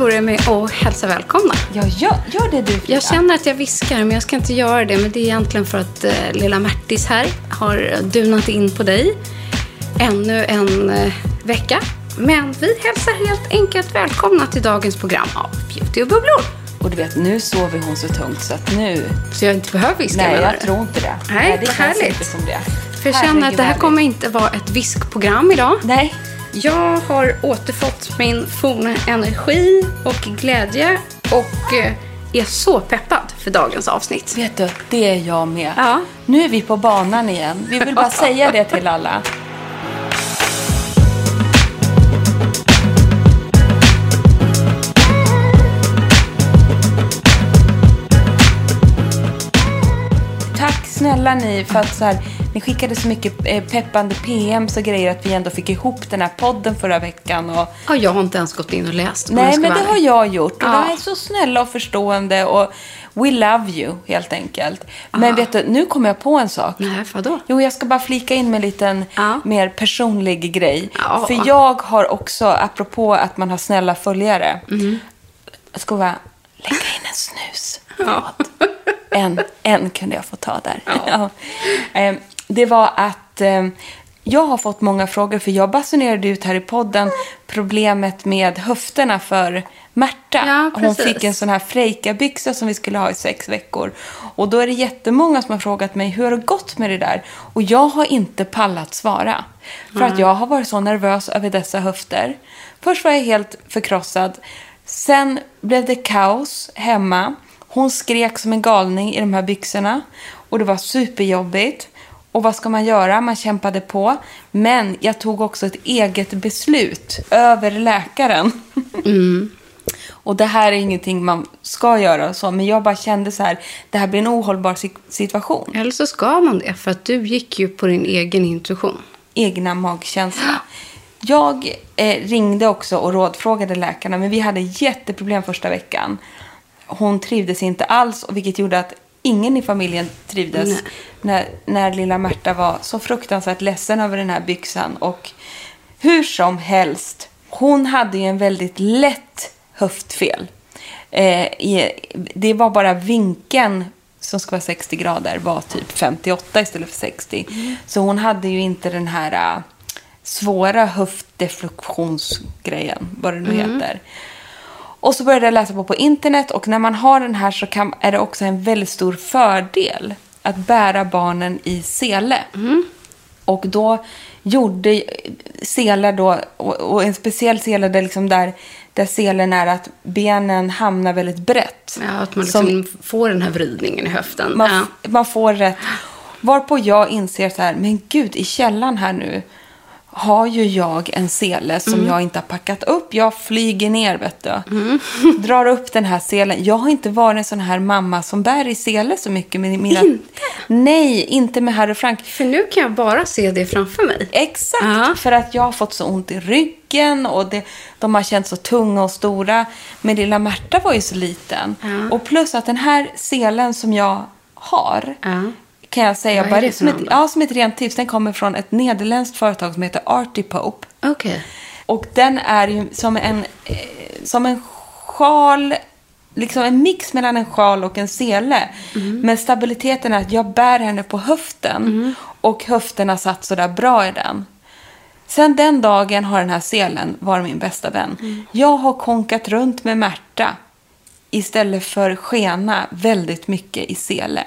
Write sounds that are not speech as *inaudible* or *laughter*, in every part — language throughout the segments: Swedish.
Börja med att hälsa välkomna? Ja, gör, gör det du Frida. Jag känner att jag viskar, men jag ska inte göra det. Men det är egentligen för att eh, lilla Märtis här har dunat in på dig ännu en eh, vecka. Men vi hälsar helt enkelt välkomna till dagens program av Beauty och bubblor. Och du vet, nu sover hon så tungt så att nu... Så jag inte behöver viska Nej, jag tror inte det. Nej, det vad känns härligt. inte som det. För jag känner att det här kommer inte vara ett viskprogram idag. Nej. Jag har återfått min forna energi och glädje och eh, är så peppad för dagens avsnitt. Vet du, det är jag med. Ja. Nu är vi på banan igen. Vi vill bara säga det till alla. Tack snälla ni för att så här, ni skickade så mycket eh, peppande PMs och grejer att vi ändå fick ihop den här podden förra veckan. Och, Ja, jag har inte ens gått in och läst. Nej, men det har jag gjort. Och Ja. de är så snälla och förstående och we love you, helt enkelt. Men vet du, nu kommer jag på en sak. Nej, vadå? Jo, jag ska bara flika in med en liten Ja. mer personlig grej. Ja. För jag har också, apropå att man har snälla följare, Mm. jag ska bara lägga in en snus. En, en kunde jag få ta där. Ja. Det var att ehm, jag har fått många frågor, för jag basunerade ut här i podden problemet med höfterna för Märta. Ja, Hon fick en sån här frejkabyxa som vi skulle ha i sex veckor. Och då är det jättemånga som har frågat mig hur har det gått med det där? Och jag har inte pallat svara. För att jag har varit så nervös över dessa höfter. Först var jag helt förkrossad. Sen blev det kaos hemma. Hon skrek som en galning i de här byxorna. Och det var superjobbigt. Och vad ska man göra? Man kämpade på. Men jag tog också ett eget beslut över läkaren. *laughs* Och det här är ingenting man ska göra så, men jag bara kände så här, det här blir en ohållbar si- situation. Eller så ska man det, för att du gick ju på din egen intuition. Egna magkänsla. Jag eh, ringde också och rådfrågade läkarna, men vi hade jätteproblem första veckan. Hon trivdes inte alls, och vilket gjorde att ingen i familjen trivdes Nej. när, när lilla Märta var så fruktansvärt ledsen över den här byxan. Och hur som helst, hon hade ju en väldigt lätt höftfel. Eh, i, det var bara vinkeln som ska vara 60 grader var typ 58 istället för 60. Så hon hade ju inte den här äh, svåra höftdeflektionsgrejen, vad det nu heter. Och så började jag läsa på på internet och när man har den här så kan, är det också en väldigt stor fördel att bära barnen i sele. Och då gjorde selar då, och, och en speciell sele där, liksom där, där selen är att benen hamnar väldigt brett. Ja, att man Som- liksom får den här vridningen i höften. man, ja. man får rätt. Varpå jag inser så här, men gud, i källan här nu har ju jag en sele som jag inte har packat upp. Jag flyger ner, vet du. Drar upp den här selen. Jag har inte varit en sån här mamma som bär i sele så mycket. Med mina... Inte? Nej, inte med Harry Frank. För nu kan jag bara se det framför mig. Exakt, Ja. för att jag har fått så ont i ryggen och det, de har känts så tunga och stora. Men lilla Märta var ju så liten. Ja. Och plus att den här selen som jag har Ja. Kan jag säga, Vad bara som, ett, ja, som ett rent tips, den kommer från ett nederländskt företag som heter Artipope. Okej. Och den är ju som en, eh, som en sjal, liksom en mix mellan en sjal och en sele. Men stabiliteten är att jag bär henne på höften och höfterna satt sådär bra i den. Sen den dagen har den här selen varit min bästa vän. Jag har konkat runt med Märta istället för skena väldigt mycket i sele.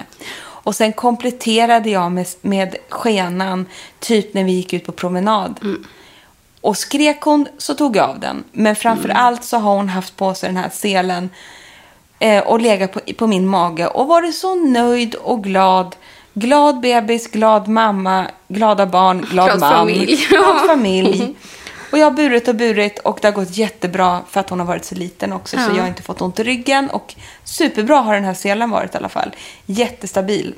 Och sen kompletterade jag med, med skenan typ när vi gick ut på promenad. Och skrek hon så tog jag av den. Men framför allt så har hon haft på sig den här selen eh, och legat på, på min mage och varit så nöjd och glad. Glad bebis, glad mamma, glada barn, glad, Glad man. familj. Glad *laughs* familj. Och jag har burit och burit och det har gått jättebra för att hon har varit så liten också. Så Ja. jag har inte fått ont i ryggen. Och superbra har den här selen varit i alla fall. Jättestabil.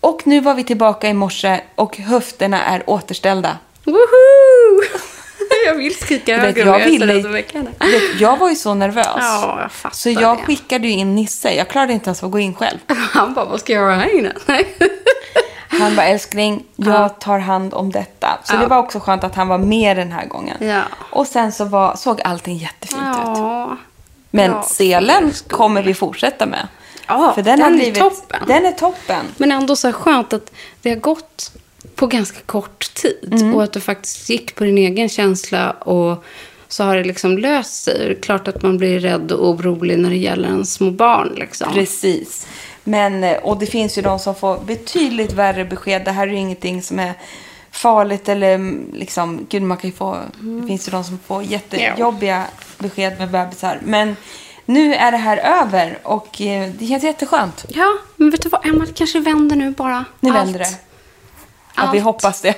Och nu var vi tillbaka i morse och höfterna är återställda. Woho! *laughs* jag vill skrika högre jag, så ville, jag var ju så nervös. Ja, jag fattar så jag det. skickade ju in Nisse. Jag klarade inte ens att gå in själv. *laughs* Han bara, vad ska jag göra här inne? *laughs* Han bara, älskling, jag tar hand om detta. Så Ja. det var också skönt att han var med den här gången. Ja. Och sen så var, såg allting jättefint ut. ja. Men Ja, selen kommer vi fortsätta med. Ja, För den, den har är blivit, toppen. Den är toppen. Men ändå så skönt att det har gått på ganska kort tid. Mm. Och att du faktiskt gick på din egen känsla och så har det liksom löst sig. Är klart att man blir rädd och orolig när det gäller en små barn. Liksom. Precis. Men, eh, och det finns ju de som får betydligt värre besked. Det här är ju ingenting som är farligt eller mm, liksom, gud man kan ju få, det finns ju de som får jättejobbiga besked med bebisar. Men nu är det här över och eh, det känns jätteskönt. Ja, men vet du vad Emma, det kanske vänder nu bara. Nu Allt. vänder det. Ja, vi Allt. hoppas det.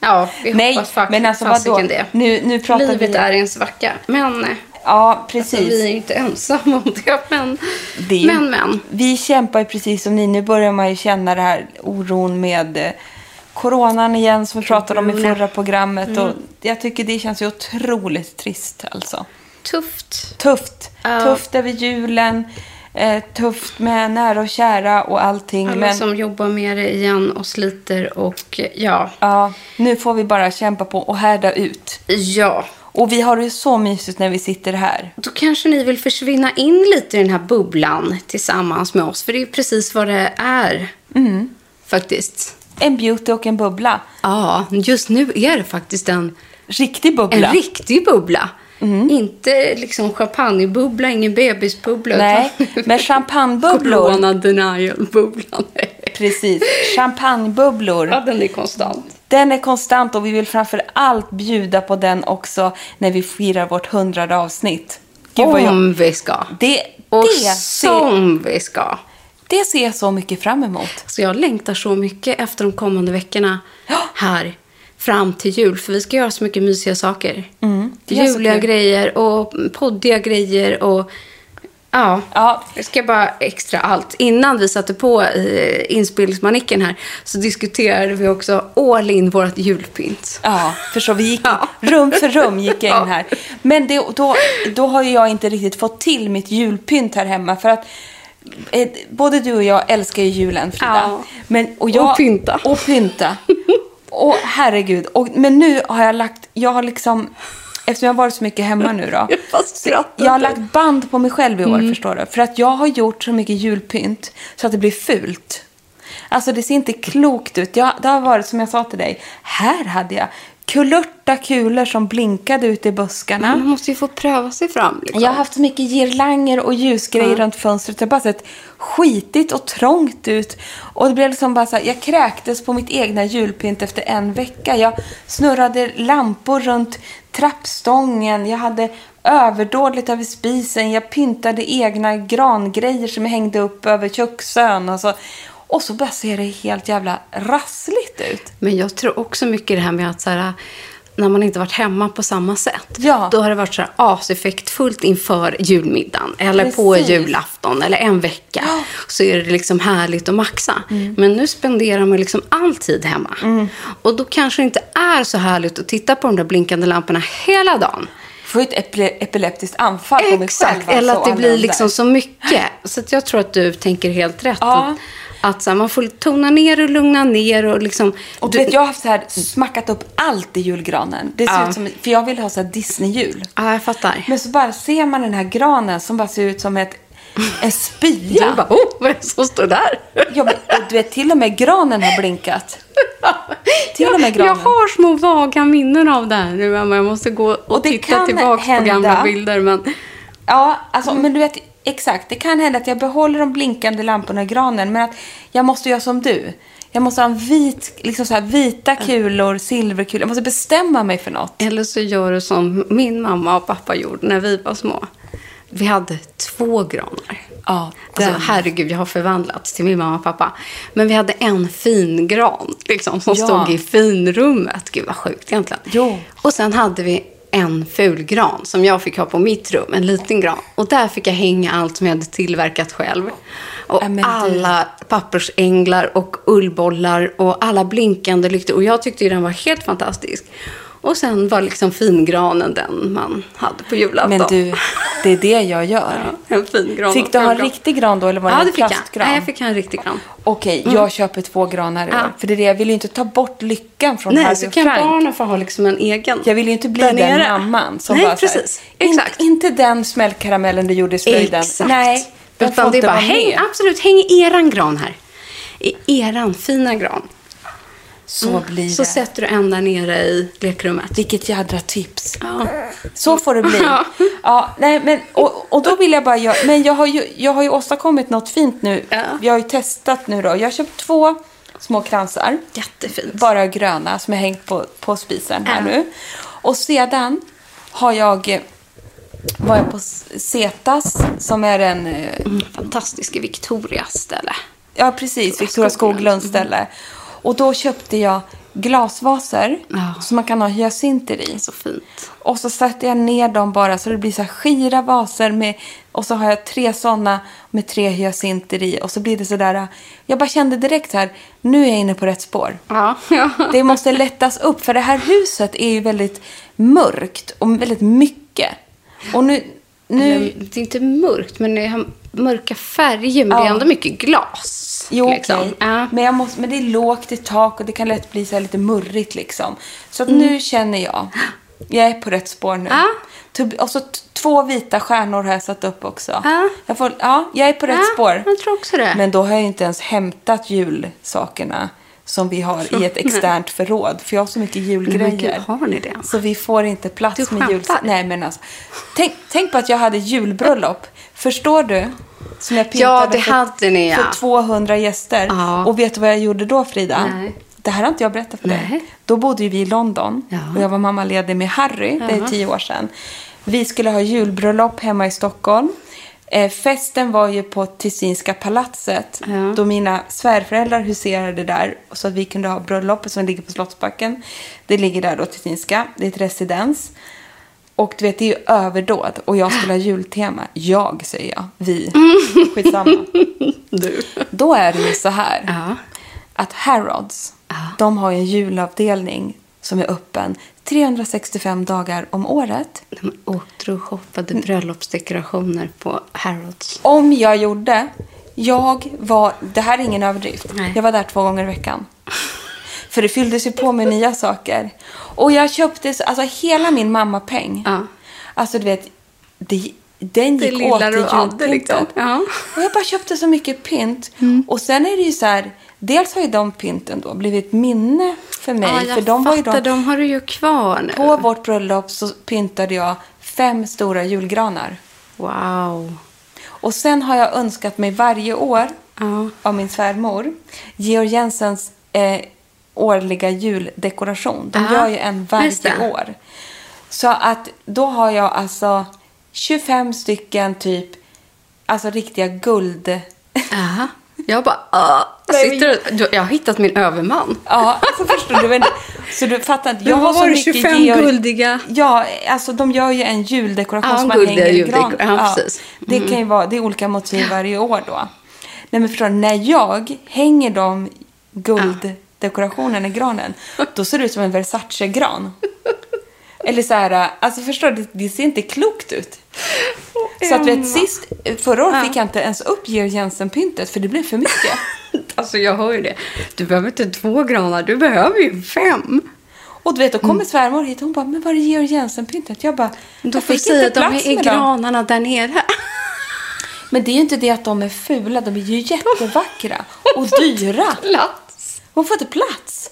Ja, vi Nej, hoppas faktiskt men alltså vadå? det. Nu, nu pratar Livet vi... är en svacka. Men eh, Ja, precis. alltså, vi är inte ensamma om det. Men, Det men, men. Vi kämpar ju precis som ni. Nu börjar man ju känna det här oron med eh, coronan igen som vi pratade om i förra programmet. Mm. Och jag tycker det känns ju otroligt trist alltså. Tufft. Tufft. Ja. Tufft över julen. Eh, tufft med nära och kära och allting. Alla men som jobbar med det igen och sliter och ja. ja, nu får vi bara kämpa på och härda ut. Ja. Och vi har det ju så mysigt när vi sitter här. Då kanske ni vill försvinna in lite i den här bubblan tillsammans med oss. För det är precis vad det är. Mm. Faktiskt. En beauty och en bubbla. Ja, just nu är det faktiskt en, Riktig bubbla. en riktig bubbla. Inte liksom champagnebubbla, ingen bebisbubbla. Nej, utan men champagnebubblor. *laughs* Corona denial-bubblan. Precis. Champagnebubblor. Ja, den är konstant. Den är konstant och vi vill framför allt bjuda på den också när vi firar vårt hundrade avsnitt. Gud jag... Om vi ska. Det, Och det, som vi ska. det ser jag så mycket fram emot. Så jag längtar så mycket efter de kommande veckorna här fram till jul. För vi ska göra så mycket mysiga saker. Mm, Juliga grejer och poddiga grejer och ja. Ja, Jag ska bara extra allt. Innan vi satte på inspelningsmanicken här så diskuterade vi också all in vårt julpynt. ja för så vi gick Ja. rum för rum gick *laughs* jag in här. Men det, då, då har jag inte riktigt fått till mitt julpynt här hemma. För att eh, både du och jag älskar ju julen, Frida. Ja. Men, och, jag, Och pynta. Och pynta. Och herregud. Och, men nu har jag lagt, jag har liksom, eftersom jag har varit så mycket hemma nu då. *laughs* Jag jag har lagt band på mig själv i år, Mm. förstår du. För att jag har gjort så mycket julpynt så att det blir fult. Alltså det ser inte klokt ut. Jag, det har varit som jag sa till dig. Här hade jag kulörta kulor som blinkade ute i buskarna. Man måste ju få pröva sig fram. Liksom. Jag har haft så mycket girlanger och ljusgrejer runt fönstret. Det har bara sett skitigt och trångt ut. Och det blev liksom bara så här, jag kräktes på mitt egna julpynt efter en vecka. Jag snurrade lampor runt trappstången. Jag hade överdådigt över spisen. Jag pyntade egna grangrejer som jag hängde upp över köksön. Och så, och så bara ser det helt jävla rassligt ut. Men jag tror också mycket det här med att så här, när man inte varit hemma på samma sätt. Ja. Då har det varit så aseffektfullt inför julmiddagen. Eller på Precis. julafton. Eller en vecka. Så är det liksom härligt att maxa. Men nu spenderar man liksom all tid hemma. Och då kanske det inte är så härligt att titta på de där blinkande lamporna hela dagen. Får ju ett epile- epileptiskt anfall på mig själv. Exakt, alltså, eller att och det blir liksom så mycket. Så att jag tror att du tänker helt rätt. Ja. Att, så här, man får tona ner och lugna ner och liksom... Och vet, jag har haft så här, smackat upp allt i julgranen. Det ser Ja. ut som, för jag vill ha så här Disney-jul. Ja, jag fattar. Men så bara ser man den här granen som bara ser ut som ett, en spya. Du bara, oh, vad är det som står där? Ja, men, du vet, till och med granen har blinkat. Till och med granen. jag har små vaga minnen av det här nu, Emma. Jag måste gå och, Och titta tillbaka hända- på gamla bilder. Men... Ja, alltså, men du vet, exakt. Det kan hända att jag behåller de blinkande lamporna i granen, men att jag måste göra som du. Jag måste ha en vit, liksom så här, vita kulor, silverkulor. Jag måste bestämma mig för något. Eller så gör du som min mamma och pappa gjorde när vi var små. Vi hade två granar. Ja, Alltså, herregud, jag har förvandlats till min mamma och pappa. Men vi hade en fin gran liksom, som Ja. stod i finrummet. Gud vad sjukt egentligen. Jo. Och sen hade vi en ful gran som jag fick ha på mitt rum, en liten gran. Och där fick jag hänga allt som jag hade tillverkat själv. Och Ja, men du- alla pappersänglar och ullbollar och alla blinkande lyktor. Och jag tyckte ju den var helt fantastisk. Och sen var liksom fingranen den man hade på julafton. Men du, det är det jag gör. Ja, en fin gran. Fick du ha en riktig gran då, eller var det Ja, en plastgran? Nej, jag fick ha en riktig gran. Okej, jag köper två granar i år. Ja. För det är det, jag vill ju inte ta bort lyckan från Nej, Harry så och kan Frank. barnen få ha liksom en egen. Jag vill ju inte bli den nere. mamman som Nej, bara så här, precis. "In- Exakt. Inte den smällkaramellen du gjorde i slöjden. Exakt. Nej, Utan det är bara, häng, absolut, häng i eran gran här. I eran fina gran. Så blir Så det. sätter du en där nere i lekrummet. Vilket jädra tips. Ja. Så får det bli. Ja. Ja, nej, men, och, och då vill jag bara göra, men jag har, ju, jag har ju åstadkommit något fint nu. Ja. Jag har ju testat nu då. Jag har köpt två små kransar. Jättefint. Bara gröna som är hängt på, på spisen här Ja. nu. Och sedan har jag, eh, var jag på Cetas som är en, eh, Mm, fantastisk i Victorias ställe. ja precis, Victoria Skoglunds ställe. Och då köpte jag glasvaser Ja. som man kan ha hyacinter i. Så fint. Och så sätter jag ner dem bara så det blir så här skira vaser med, och så har jag tre sådana med tre hyacinter i och så blir det sådär. Jag bara kände direkt här, nu är jag inne på rätt spår. Ja, *laughs* ja. Det måste lättas upp för det här huset är ju väldigt mörkt och väldigt mycket. Och nu, nu Eller, Det är inte mörkt, men det har mörka färger. Men det Ja. är ändå mycket glas. Jo, liksom. okej. Ja. Men, jag måste, men det är lågt i tak och det kan lätt bli så lite murrigt liksom. Så Mm. nu känner jag, jag är på rätt spår nu. Ja. Typ- Och så två vita stjärnor har jag satt upp också. Ja. Jag, får, ja, jag är på rätt Ja, spår. jag tror också det. Men då har jag inte ens hämtat julsakerna som vi har i ett externt förråd. För jag har så mycket Men julgrejer. gud, har ni det? Så vi får inte plats Du med jul... Nej, men alltså. Tänk, tänk på att jag hade julbröllop. Förstår du? Som jag Ja, det för, hade ni, ja. för 200 gäster. Ja. Och vet du vad jag gjorde då, Frida? Nej. Det här har inte jag berättat för dig. Då bodde vi i London. Ja. Och jag var mammaledig med Harry. Det är Ja. tio år sedan. Vi skulle ha julbröllop hemma i Stockholm. Eh, festen var ju på Tessinska palatset. Ja. Då mina svärföräldrar huserade där. Så att vi kunde ha bröllopet som ligger på Slottsbacken. Det ligger där då, Tessinska. Det är ett residens. Och du vet, det är ju överdåd. Och jag skulle ha jultema. Jag, säger jag. Vi. *laughs* Skitsamma. Du. Då är det ju så här. Ja. Att Harrods, Ja. de har ju en julavdelning som är öppen 365 dagar om året. De åkte och shoppade bröllopsdekorationer på Harrods. Om jag gjorde, jag var, det här är ingen överdrift, Nej. jag var där två gånger i veckan. För det fylldes ju på med nya saker. Och jag köpte, så- alltså hela min mammapeng. Ja. Alltså du vet, det, den Det gick lilla åt till julpyntet. liksom. Ja. Och jag bara köpte så mycket pynt. Och sen är det ju så här, dels har ju de pynten då blivit ett minne för mig. Ja, jag för de var ju fattar. de, De har du ju kvar nu. på vårt bröllop så pyntade jag fem stora julgranar. Wow. Och sen har jag önskat mig varje år Ja. av min svärmor Georg Jensens eh, årliga juldekoration. De Ja, gör ju en varje år. Så att då har jag alltså 25 stycken typ, alltså riktiga guld... Aha. Jag bara, uh, Nej, sitter du, du, jag har hittat min överman. Ja, alltså förstår du. Men, Så du fattar inte. Jag har så mycket 25 Georg- guldiga? Ja, alltså de gör ju en juldekoration Ja, som man hänger i gran. ja, precis. Det kan ju vara, det är olika motiv varje år då. Nej men förstår du, när jag hänger de gulddekorationerna i granen, då ser det ut som en Versace-gran. Eller så här, alltså förstår du, det, ser inte klokt ut. Så att vet, sist, förra året fick jag inte ens upp Georg Jensen-pyntet för det blev för mycket. *laughs* Alltså jag hör ju det. Du behöver inte två granar, du behöver ju fem. Och du vet, då kommer svärmor hit och hon bara, men var är Georg Jensen-pyntet? Jag bara, Du jag fick inte att de plats är granarna där nere. *laughs* Men det är ju inte det att de är fula, de är ju *laughs* jättevackra och dyra. Plats. Hon får inte plats.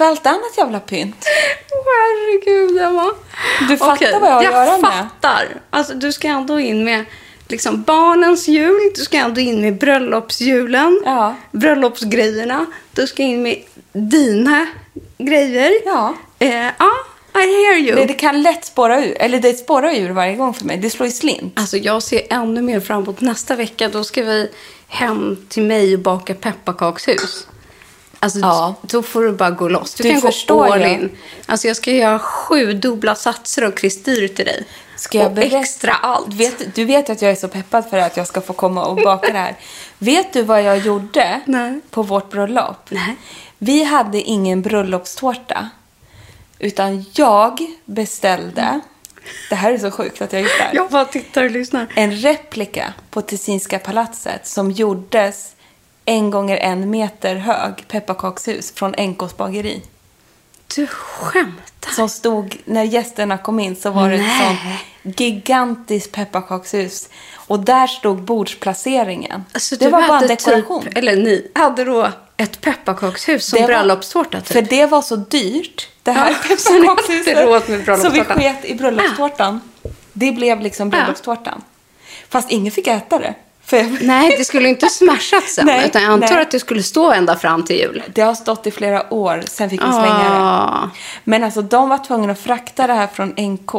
För allt annat jävla pynt. Åh, herregud, Emma. Du fattar Okej, vad jag har att göra Jag med. fattar. Alltså, du ska ändå in med liksom, barnens jul, du ska ändå in med bröllopsjulen, Ja. bröllopsgrejerna, du ska in med dina grejer. Ja. Eh, ja, I hear you. Det, det kan lätt spåra ur. Eller det spårar ur varje gång för mig. Det slår ju slint. Alltså jag ser ännu mer fram emot nästa vecka. Då ska vi hem till mig och baka pepparkakshus. Alltså, Ja. Då får du bara gå loss. Du, Du kan förstår gå all in. Alltså jag ska göra sju dubbla satser av kristyr till dig. Ska jag och berätta? extra allt. Du vet, du vet att jag är så peppad för att jag ska få komma och baka det här. Vet du vad jag gjorde Nej. på vårt bröllop? Nej. Vi hade ingen bröllopstårta. Utan jag beställde, det här är så sjukt att jag gjort det här. Jag bara tittar och lyssnar. en replika på Tessinska palatset som gjordes en gånger en meter hög pepparkakshus från NKs bageri. Du skämtar. Som stod, när gästerna kom in så var det ett Nej. sånt gigantiskt pepparkakshus. Och där stod bordsplaceringen. Alltså, det var bara en hade dekoration. Typ, eller ni hade då ett pepparkakshus som Det var- bröllopstårta typ. För det var så dyrt, det här Ja, *laughs* pepparkakshuset. så vi sket i bröllopstårtan. Det blev liksom bröllopstårtan. Fast ingen fick äta det. Jag, Nej, det skulle inte smashats sen. Nej, utan jag antar nej. att det skulle stå ända fram till jul. Det har stått i flera år, sen fick vi slänga det. Ah. Men alltså de var tvungna att frakta det här från NK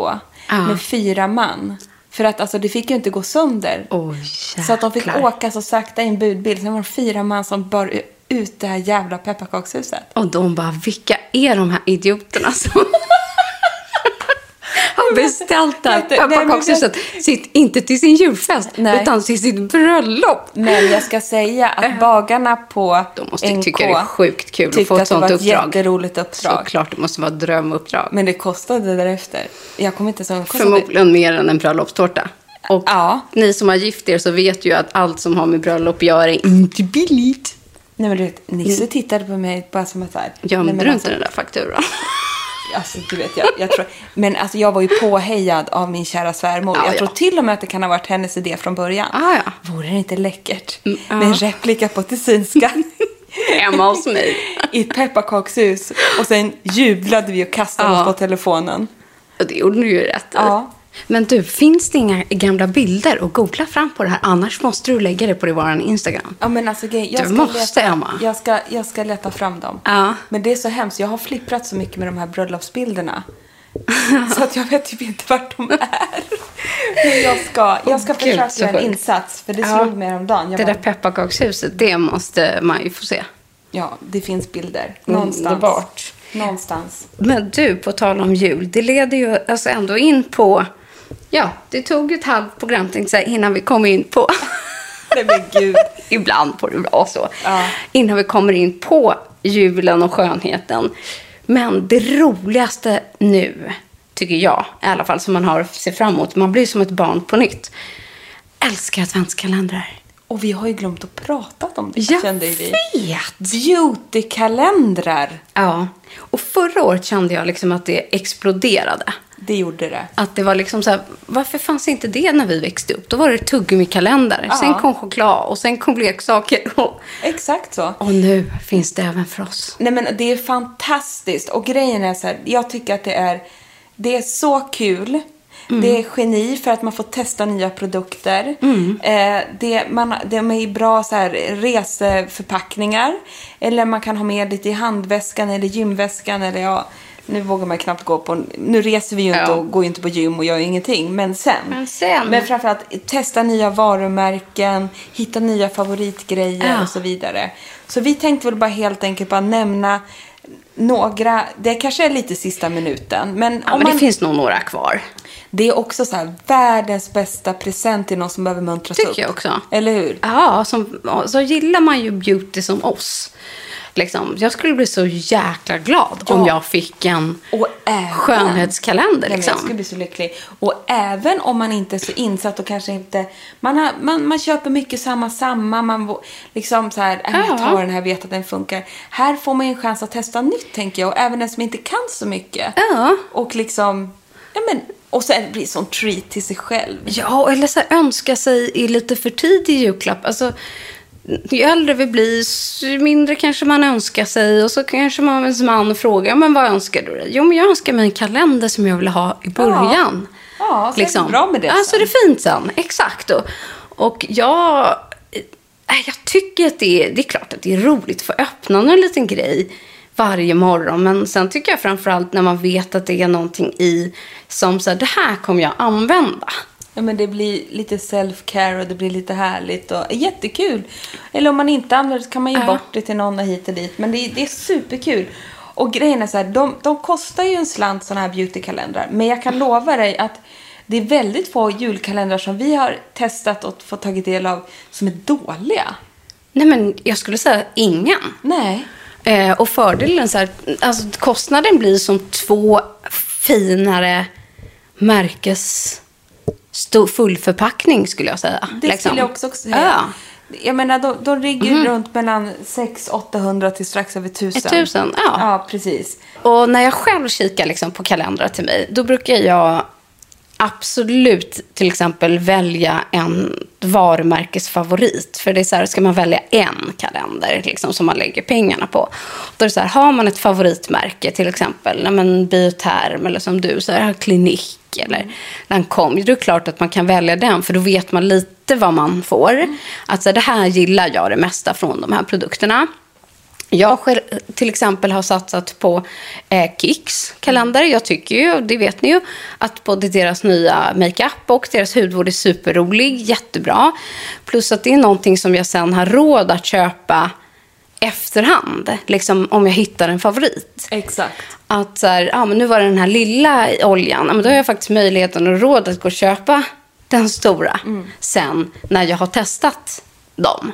Ah. med fyra man. För att alltså det fick ju inte gå sönder. Oj, så att de fick åka så sakta i en budbil. Sen var det fyra man som bar ut det här jävla pepparkakshuset. Och de bara, vilka är de här idioterna som *laughs* har beställt det här pepparkakshuset? Inte till sin julfest, Nej. utan till sitt bröllop. Men jag ska säga att bagarna på De måste NK tycka det är sjukt kul att tyckte få ett att det sånt var ett uppdrag. jätteroligt uppdrag. Såklart, det måste vara ett drömuppdrag. Men det kostade därefter. Jag kommer inte ihåg. Förmodligen mer än en bröllopstårta. Och Ja. ni som har gift er så vet ju att allt som har med bröllop att göra är inte billigt. Nej men du vet, Nisse tittade på mig bara som att så här. Gömde du alltså, inte den där fakturan? Alltså, du vet, jag, jag tror, men alltså, jag var ju påhejad av min kära svärmor. Ja, jag ja. tror till och med att det kan ha varit hennes idé från början. Ah, ja. Vore det inte läckert Mm, ja. med en replika på Tessinska *laughs* Hemma hos mig. *laughs* i ett pepparkakshus? Och sen jublade vi och kastade oss på telefonen. Och det gjorde du ju rätt i. Ja. Men du, finns det inga gamla bilder att googla fram på det här? Annars måste du lägga det på vår Instagram. Ja, men alltså, jag Du ska måste, leta, Emma. Jag ska, jag ska leta fram dem. Ja. Men det är så hemskt. Jag har flipprat så mycket med de här bröllopsbilderna. *laughs* så att jag vet typ inte vart de är. Men jag ska, jag ska Gud, försöka så göra en insats. För det Ja. slog mig häromdagen. Jag Det bara, där pepparkakshuset, det måste man ju få se. Ja, det finns bilder. Någonstans. Underbart. Någonstans. Men du, på tal om jul, det leder ju alltså ändå in på... Ja, det tog ett halvt program tänkte jag innan vi kom in på... *laughs* Nej men gud. Ibland får det vara så. Ja. Innan vi kommer in på julen och skönheten. Men det roligaste nu, tycker jag, i alla fall som man har att se fram emot, man blir som ett barn på nytt. Älskar adventskalendrar. Och vi har ju glömt att prata om det, Jag kände vi. vet! Beautykalendrar. Ja, och förra året kände jag liksom att det exploderade. Det gjorde det. Att det var liksom så här, varför fanns inte det när vi växte upp? Då var det tuggummikalender, Ja. sen kom choklad och sen kom leksaker. Och, Exakt så. och nu finns det även för oss. Nej men det är fantastiskt. Och grejen är så här, jag tycker att det är, det är så kul. Det är geni för att man får testa nya produkter. Eh, det, man, de är bra så här, reseförpackningar. Eller man kan ha med lite i handväskan eller gymväskan. Eller ja, nu vågar man knappt gå på... Nu reser vi ju inte Ja. och går ju inte på gym och gör ingenting. Men sen. Men sen. Men framförallt testa nya varumärken, hitta nya favoritgrejer Ja. och så vidare. Så vi tänkte väl bara helt enkelt bara nämna några, det kanske är lite sista minuten, men Ja, om men man, det finns nog några kvar. det är också så här världens bästa present till någon som behöver muntras upp. Tycker jag också. Eller hur? Ja, som, så gillar man ju beauty som oss. Liksom, jag skulle bli så jäkla glad Ja. om jag fick en även- skönhetskalender. Liksom. jag skulle bli så lycklig. Och även om man inte är så insatt och kanske inte... Man, har, man, man köper mycket samma, samma. Man liksom så här, äh, jag Ja. tar den här, vet att den funkar. Här får man ju en chans att testa nytt, tänker jag. Och även den som inte kan så mycket. Ja. Och liksom... Ja, men, och sen blir det sån treat till sig själv. Ja, eller så här, önska sig i lite för tidig julklapp. Alltså, ju äldre vi blir, ju mindre kanske man önskar sig. Och så kanske man ens man frågar, men vad önskar du dig? Jo, men jag önskar mig en kalender som jag vill ha i början. Ja, så är det bra med det Ja, sen. är det fint sen. Exakt. Och, och jag, äh, jag tycker att det är, det är klart att det är roligt att få öppna någon liten grej varje morgon. Men sen tycker jag framförallt när man vet att det är någonting i som så här, det här kommer jag använda. Ja, men det blir lite self-care och det blir lite härligt och jättekul. Eller om man inte använder det så kan man ge Ja. bort det till någon och hit och dit. Men det, är- det är superkul. Och grejen är så här, de, de kostar ju en slant sådana här beautykalendrar. Men jag kan lova dig att det är väldigt få julkalendrar som vi har testat och fått tagit del av som är dåliga. Nej, men jag skulle säga ingen. Nej. Eh, och fördelen så här, alltså kostnaden blir som två finare märkes stor fullförpackning skulle jag säga. Det liksom. skulle jag också säga. Ja. Jag menar, de, de ligger ju runt mellan 600-800 till strax över 1000. Ett tusen, ja. Ja, precis. Och när jag själv kikar liksom på kalendrar till mig, då brukar jag absolut till exempel välja en varumärkesfavorit. För det är så här, ska man välja en kalender liksom, som man lägger pengarna på. Då är det så här, har man ett favoritmärke, till exempel men Bioterm eller som du, så här, Klinik eller Lancome. Då är det klart att man kan välja den, för då vet man lite vad man får. Att alltså, det här gillar jag det mesta från de här produkterna. Jag själv, till exempel har satsat på eh, Kicks kalender. Jag tycker ju, det vet ni ju, att både deras nya makeup och deras hudvård är superrolig. Jättebra. Plus att det är någonting som jag sen har råd att köpa efterhand. Liksom om jag hittar en favorit. Exakt. Att så här, ja, men nu var det den här lilla oljan. Ja, men då har jag faktiskt möjligheten och råd att gå och köpa den stora sen när jag har testat dem.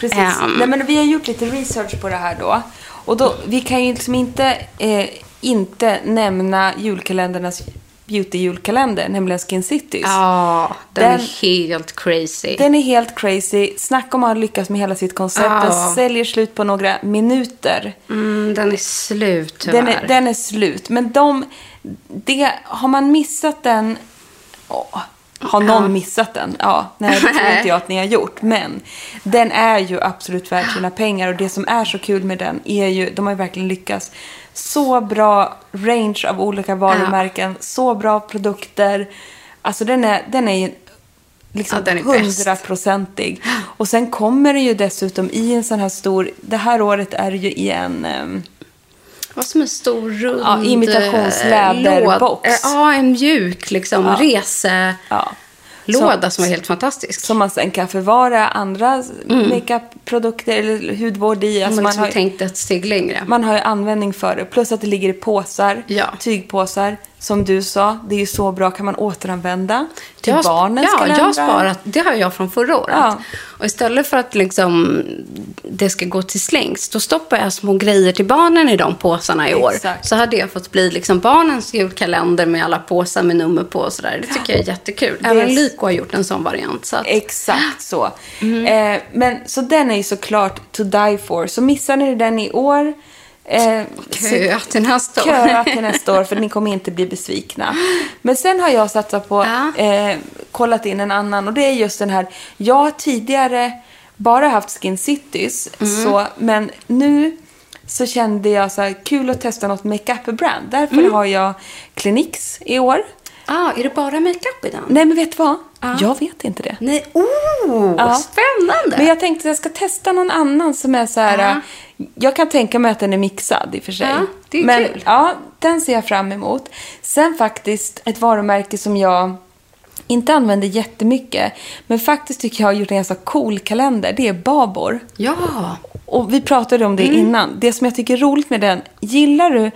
Precis. Ehm. Nej, men vi har gjort lite research på det här då. Och då, vi kan ju liksom inte, eh, inte nämna julkalendernas beauty-julkalender, nämligen Skin Cities. Ja, den, Den- är helt crazy. Den är helt crazy. Snacka om att ha lyckats med hela sitt koncept. Ja. Den säljer slut på några minuter. Mm, den är slut tyvärr. Den är, den är slut. Men de, det, har man missat den... Åh, har någon missat den? Ja, nej det tror *laughs* inte jag att ni har gjort. Men den är ju absolut värd sina pengar. Och det som är så kul med den är ju, de har ju verkligen lyckats. Så bra range av olika varumärken, så bra produkter. Alltså den är, den är ju liksom Ja, hundraprocentig. Och sen kommer det ju dessutom i en sån här stor, det här året är det ju i en... ehm, Vad som en stor rund Ja, imitationsläderbox. eh, eh, Ja, en mjuk liksom, Ja. reselåda Ja. som var helt fantastisk. Som man sen kan förvara andra makeup-produkter eller hudvård i. Alltså man man, liksom har, tänkte ett steg längre. man har ju användning för det. Plus att det ligger i påsar, Ja. tygpåsar. Som du sa, det är ju så bra. Kan man återanvända till Jag barnens Ja, jag kalendrar. har sparat. Det har jag från förra året. Ja. Och istället för att liksom, det ska gå till slängs, då stoppar jag små grejer till barnen i de påsarna i år. Exakt. Så hade jag fått bli liksom barnens julkalender med alla påsar med nummer på och sådär. Det tycker jag är jättekul. Även Lyko har gjort en sån variant. Så att, Exakt så. Mm. Eh, men, så den är ju såklart to die for. Så missar ni den i år. Eh, Köa till nästa år. Köa till nästa år för ni kommer inte bli besvikna. *laughs* Men sen har jag satsat på, Ja. eh, kollat in en annan och det är just den här. Jag har tidigare bara haft Skin Cities. Mm. Så, men nu så kände jag så här, kul att testa något makeup-brand. Därför Mm. har jag Cliniques i år. Ah, är det bara makeup i den? Nej men vet du vad? Jag vet inte det. Nej, oh, Ja. spännande! Men jag tänkte att jag ska testa någon annan som är så här... Ja. Jag kan tänka mig att den är mixad i och för sig. Ja, det är Men kul. ja, den ser jag fram emot. Sen faktiskt ett varumärke som jag inte använder jättemycket. Men faktiskt tycker jag har gjort en ganska cool kalender. Det är Babor. Ja, Och vi pratade om det Mm. innan. Det som jag tycker är roligt med den, gillar du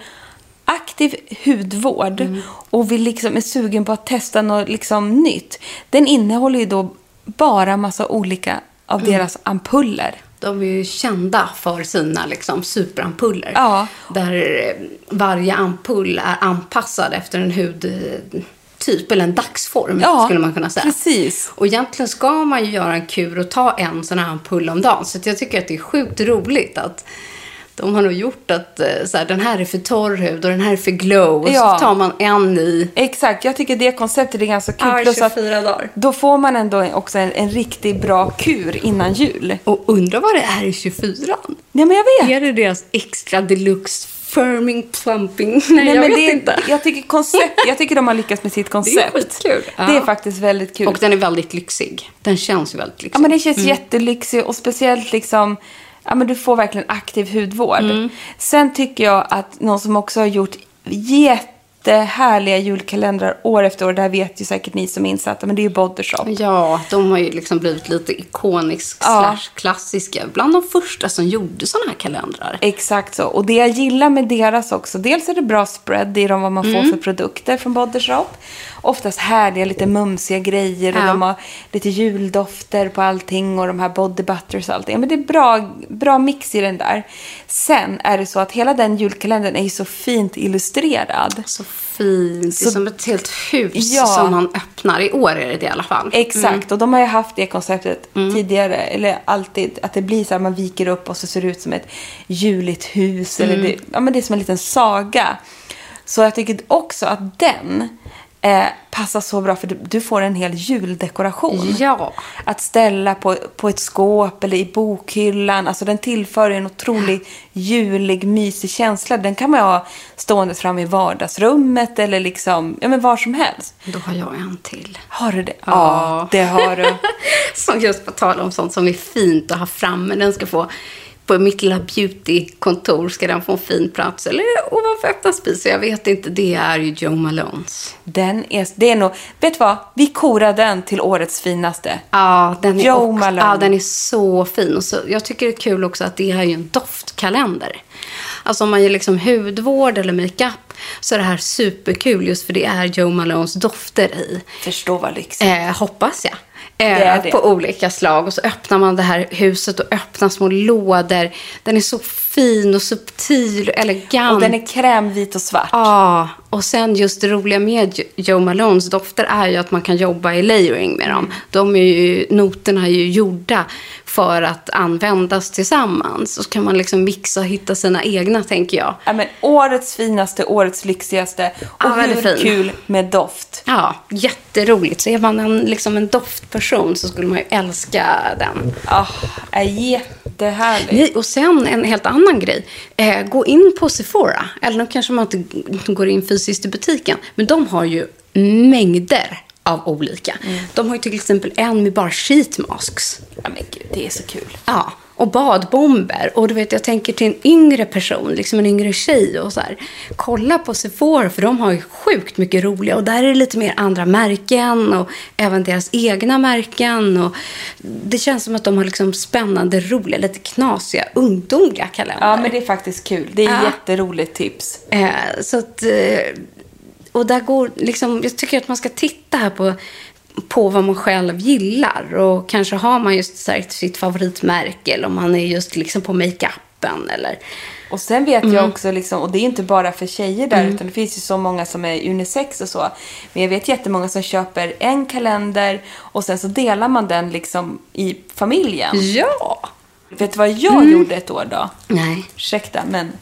aktiv hudvård Mm. och vill liksom är sugen på att testa något liksom nytt. Den innehåller ju då bara massa olika av Mm. deras ampuller. De är ju kända för sina liksom, superampuller. Ja. Där eh, varje ampull är anpassad efter en hudtyp eller en dagsform Ja, skulle man kunna säga. precis. Och egentligen ska man ju göra en kur och ta en sån här ampull om dagen. Så jag tycker att det är sjukt roligt att de har nog gjort att eh, så här, den här är för torr hud och den här är för glow. Och Ja. så tar man en i Exakt, jag tycker det konceptet är ganska kul. Plus att 24 daar. Då får man ändå också en, en riktigt bra kur innan jul. Och undra vad det är i 24 Ja, men jag vet. Är det deras extra deluxe firming plumping? Nej, jag men vet det, inte. Jag tycker, koncept, jag tycker de har lyckats med sitt *laughs* koncept. skitkul. Det är Ja. faktiskt väldigt kul. Och den är väldigt lyxig. Den känns ju väldigt lyxig. Ja, men det känns jättelyxigt och speciellt liksom, ja men du får verkligen aktiv hudvård. Mm. Sen tycker jag att någon som också har gjort jättehärliga julkalendrar år efter år, det här vet ju säkert ni som är insatta, men det är ju Body Shop. Ja, de har ju liksom blivit lite ikonisk Ja. slash klassiska. Bland de första som gjorde sådana här kalendrar. Exakt så. Och det jag gillar med deras också, dels är det bra spread i dem vad man Mm. får för produkter från Body Shop. Oftast härliga, lite mumsiga grejer och Ja. de har lite juldofter på allting och de här body butters och allting. Men det är bra, bra mix i den där. Sen är det så att hela den julkalendern är ju så fint illustrerad. Så fint. det är Så- som ett helt hus Ja. som man öppnar. I år är det det i alla fall. Exakt, och de har ju haft det konceptet tidigare, eller alltid, att det blir så här, man viker upp och så ser det ut som ett juligt hus, eller det, ja, men det är som en liten saga. Så jag tycker också att den eh, passar så bra, för du, du får en hel juldekoration. Ja. Att ställa på, på ett skåp eller i bokhyllan, alltså den tillför en otroligt julig, mysig känsla. Den kan man ha stående fram i vardagsrummet eller liksom, ja men var som helst. Då har jag en till. Har du det? Ja. ja det har du. *laughs* Som just på tal om sånt som är fint att ha framme. Den ska få, på mitt lilla beautykontor ska den få en fin plats. Eller ovanför öppna spisen, jag vet inte. Det är ju Joe Malones. Den är, det är nog, vet du vad? Vi korar den till årets finaste. Ja, den är, Joe också, Malone. ja, den är så fin. Och så, jag tycker det är kul också att det är ju en doftkalender. Alltså om man ger liksom hudvård eller makeup så är det här superkul just för det är Joe Malones dofter i. Förstå vad lyxigt. Eh, hoppas jag. Eh, Det är det. På olika slag. Och så öppnar man det här huset och öppnar små lådor. Den är så fin och subtil och elegant. Och den är krämvit och svart. Ja, och sen just det roliga med Jo- Joe Malones dofter är ju att man kan jobba i layering med dem. De är ju, noterna är ju gjorda för att användas tillsammans. Och så kan man liksom mixa och hitta sina egna, tänker jag. Ja, men årets finaste, årets lyxigaste. Och Ja, hur fin. kul med doft. Ja, jätteroligt. Så är man en, liksom en doftperson så skulle man ju älska den. Ah, är jättehärligt. Nej, och sen en helt annan grej. Eh, gå in på Sephora. Eller nu kanske man inte går in fysiskt i butiken. Men de har ju mängder av olika. De har ju till exempel en med bara sheet masks. Ja, men gud, det är så kul. Ja, och badbomber. Och du vet, jag tänker till en yngre person, liksom en yngre tjej och så här. Kolla på Sephora, för de har ju sjukt mycket roliga. Och där är det lite mer andra märken och även deras egna märken. Och det känns som att de har liksom spännande, roliga, lite knasiga, ungdomliga kalendrar. Ja, men det är faktiskt kul. Det är Ja. jätteroligt tips. Eh, så att, eh, och där går liksom, jag tycker att man ska titta här på, på vad man själv gillar. Och kanske har man just här, sitt favoritmärke eller om man är just liksom på makeupen eller... Och sen vet Mm. jag också, liksom, och det är inte bara för tjejer där, utan det finns ju så många som är unisex och så. Men jag vet jättemånga som köper en kalender och sen så delar man den liksom i familjen. Ja! Vet du vad jag Mm. gjorde ett år då? Nej. Ursäkta, men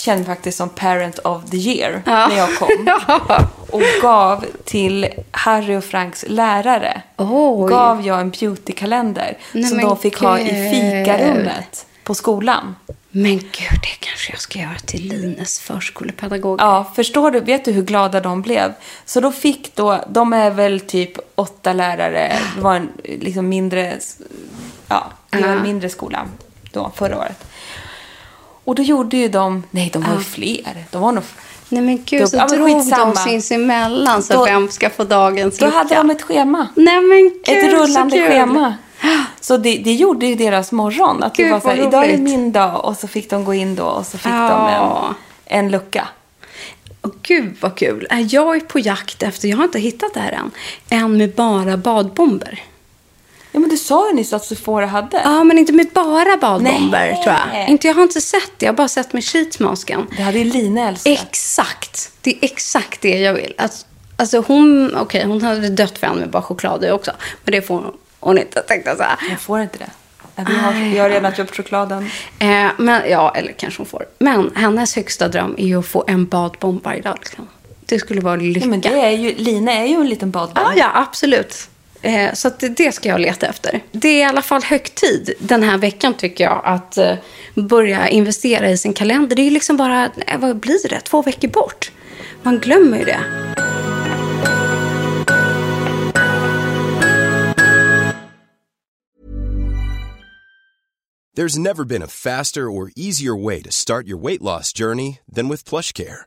kände faktiskt som parent of the year Ja. när jag kom. *laughs* Ja. Och gav till Harry och Franks lärare. Oj. Gav jag en beautykalender Nej, som de fick ha i gud. fikarummet på skolan. Men gud, det kanske jag ska göra till Lines förskolepedagog. Ja, förstår du? Vet du hur glada de blev? Så då fick då, de är väl typ åtta lärare, det var en liksom mindre, ja, det var en mindre skola då, förra året. Och då gjorde ju de, nej de var ju fler, de var nog, Nej men gud, Då- så ja, drog skitsamma. de sinsemellan så Då- vem ska få dagens då lycka? hade de ett schema. Nej men gud, Ett rullande så kul. schema. Så det, det gjorde ju deras morgon. Att det Gud, var så här, idag är det min dag och så fick de gå in då och så fick Ja. de en, en lucka. Åh, gud vad kul. Äh, Jag är på jakt efter, jag har inte hittat det här än, en med bara badbomber. Ja men du sa ju nyss att Sephora hade. Ja, men inte med bara badbomber Nej. tror jag. Inte, jag har inte sett det, jag har bara sett med sheetmasken. Det hade ju Lina älskat. Exakt. Det är exakt det jag vill. Alltså, alltså hon, okej, hon hade dött för en med bara choklad också. Men det får hon inte, tänkte jag så här. Jag får inte det. Ja, Vi har, vi har redan köpt chokladen. Eh, men, ja, eller kanske hon får. Men hennes högsta dröm är ju att få en badbomb varje dag. Liksom. Det skulle vara lycka. Ja, men det är ju, Lina är ju en liten badbomb. Ja, ja, absolut. Eh, så att det, ska jag leta efter. Det är i alla fall hög tid den här veckan tycker jag att eh, börja investera i sin kalender. Det är ju liksom bara, eh, vad blir det, två veckor bort. Man glömmer ju det. There's never been a faster or easier way to start your weight loss journey than with plush care.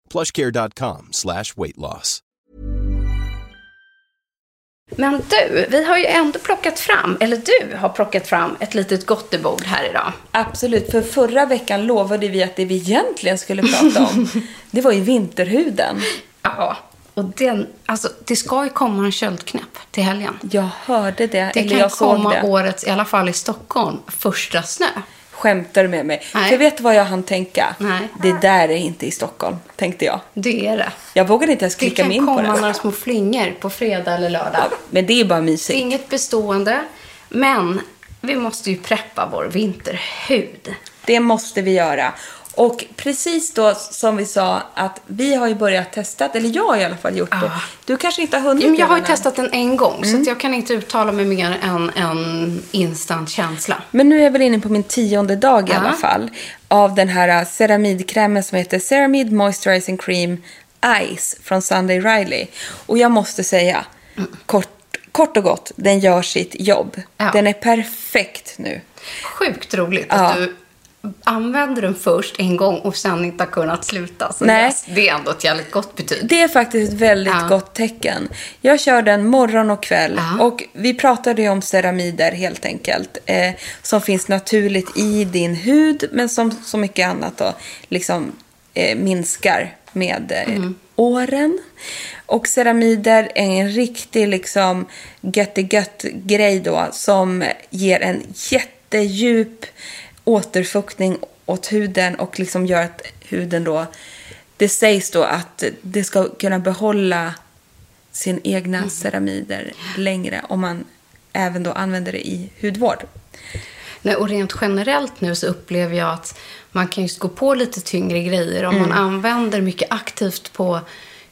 plushcare.com slash weight loss. Men du, vi har ju ändå plockat fram, eller du har plockat fram ett litet gottebord här idag. Absolut, för förra veckan lovade vi att det vi egentligen skulle prata om, *laughs* det var ju vinterhuden. Ja, och den, alltså det ska ju komma en köldknäpp till helgen. Jag hörde det, Det eller kan jag såg komma det. årets, i alla fall i Stockholm, första snö. Skämtar med mig? Nej. För vet du vad jag hann tänka? Nej. Det där är inte i Stockholm, tänkte jag. Det är det. Jag vågade inte ens Det klicka kan mig in på komma det. några små flingor på fredag eller lördag. Men det är bara mysigt. Inget bestående, men vi måste ju preppa vår vinterhud. Det måste vi göra. Och precis då som vi sa att vi har ju börjat testa, eller jag har i alla fall gjort det. Du kanske inte har hunnit men jag har ju testat den en gång, Mm. så jag kan inte uttala mig mer än en instant känsla. Men nu är jag väl inne på min tionde dag i Ja. alla fall. Av den här äh, ceramidkrämen som heter Ceramide Moisturizing Cream Ice från Sunday Riley. Och jag måste säga, kort, kort och gott, den gör sitt jobb. Ja. Den är perfekt nu. Sjukt roligt Ja. att du använder den först en gång och sen inte har kunnat sluta. Så Nej. Det, är ändå ett jävligt gott betyg. Det är faktiskt ett väldigt Ja. gott tecken. Jag kör den morgon och kväll. Ja. Och vi pratade ju om ceramider helt enkelt. Eh, som finns naturligt i din hud. Men som så mycket annat då liksom eh, minskar med eh, Mm. åren. Och ceramider är en riktig liksom gött grej då. Som ger en jättedjup återfuktning åt huden. Och liksom gör att huden då det sägs då att det ska kunna behålla sin egna ceramider längre om man även då använder det i hudvård. Nej, och rent generellt nu så upplever jag att man kan just gå på lite tyngre grejer. Om Mm. man använder mycket aktivt på,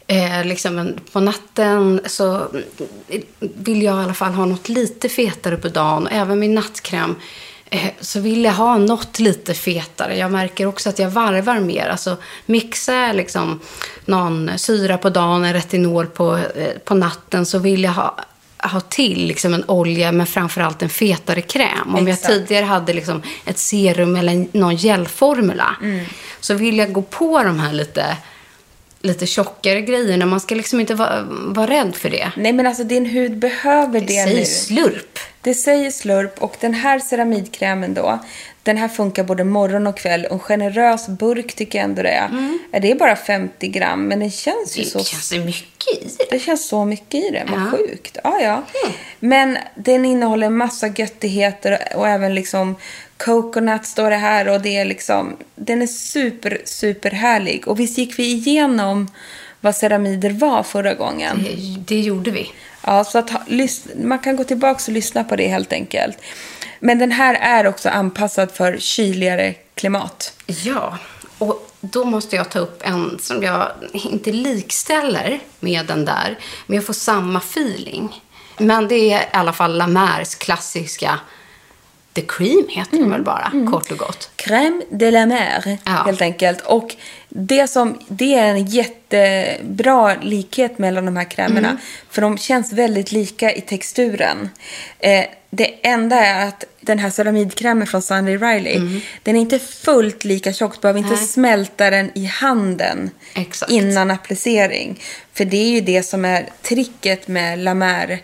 eh, liksom på natten så mm, vill jag i alla fall ha något lite fetare på dagen. Och även min nattkräm så vill jag ha något lite fetare. Jag märker också att jag varvar mer. Alltså mixar liksom någon syra på dagen, en retinol på, eh, på natten så vill jag ha ha till liksom en olja men framförallt en fetare kräm. Om Exakt. jag tidigare hade liksom ett serum eller någon gelformula så vill jag gå på de här lite, lite tjockare grejerna. Man ska liksom inte vara, vara rädd för det. Nej, men alltså din hud behöver det, Säg nu. slurp. Det säger slurp och den här ceramidkrämen då, den här funkar både morgon och kväll. Och en generös burk tycker jag ändå det är. Ja, Det är bara 50 gram, men den känns ju Det så... känns det mycket i det. Det känns så mycket i den, vad Ja. sjukt. Ja, ja. Men den innehåller massa göttigheter och även liksom coconut står det här och det är liksom, den är super, super härlig. Och visst gick vi igenom vad ceramider var förra gången? Det, det gjorde vi. Ja, så att man kan gå tillbaka och lyssna på det helt enkelt. Men den här är också anpassad för kyligare klimat. Ja, och då måste jag ta upp en som jag inte likställer med den där, men jag får samma feeling. Men det är i alla fall La Mers klassiska The Cream heter den väl bara, kort och gott. Crème de la mer, Ja. helt enkelt. Och det, som, det är en jättebra likhet mellan de här krämerna. Mm. För de känns väldigt lika i texturen. Eh, det enda är att den här ceramidkrämen från Sunday Riley, den är inte fullt lika tjock. Du behöver inte Mm. Nej. smälta den i handen Exakt. innan applicering. För det är ju det som är tricket med La Mer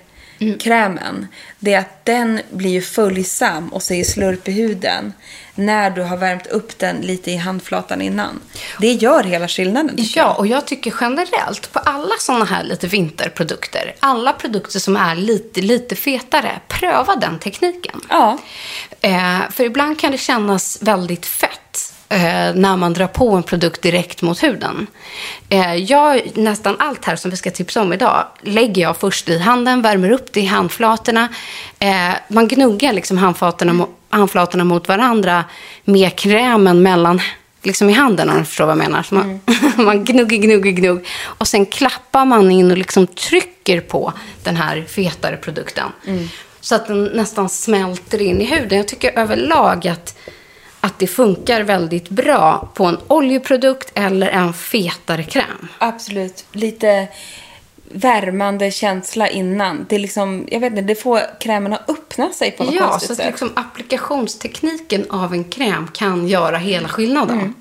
krämen. Det är att den blir ju följsam och säger slurp i huden när du har värmt upp den lite i handflatan innan. Det gör hela skillnaden. Ja, och jag tycker generellt på alla såna här lite vinterprodukter, alla produkter som är lite, lite fetare, pröva den tekniken. Ja. Eh, för ibland kan det kännas väldigt fett när man drar på en produkt direkt mot huden. Eh, jag, nästan allt här som vi ska tipsa om idag lägger jag först i handen, värmer upp det i handflatorna. Eh, man gnuggar liksom handflatorna, handflatorna mot varandra med krämen mellan liksom i handen om du förstår vad jag menar. Så man, *laughs* man gnuggar, gnuggar, gnugg. Och sen klappar man in och liksom trycker på den här fetare produkten. Så att den nästan smälter in i huden. Jag tycker överlag att, att det funkar väldigt bra på en oljeprodukt eller en fetare kräm. Absolut. Lite värmande känsla innan. Det, är liksom, jag vet inte, det får krämen att öppna sig på något Ja, konstigt så att sätt. liksom applikationstekniken av en kräm kan göra hela skillnaden.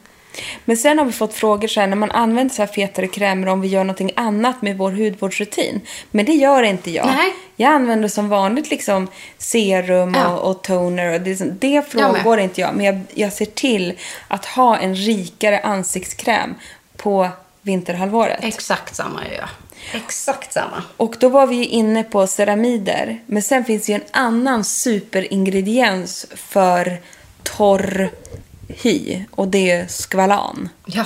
Men sen har vi fått frågor så här, när man använder så här fetare krämer om vi gör någonting annat med vår hudvårdsrutin. Men det gör inte jag. Nej. Jag använder som vanligt liksom serum Ja. och, och toner. Och det, det med. inte jag. Men jag, jag ser till att ha en rikare ansiktskräm på vinterhalvåret. Exakt samma gör jag. Exakt samma. Och då var vi inne på ceramider. Men sen finns det ju en annan superingrediens för torr hy. Och det är skvalan. Ja,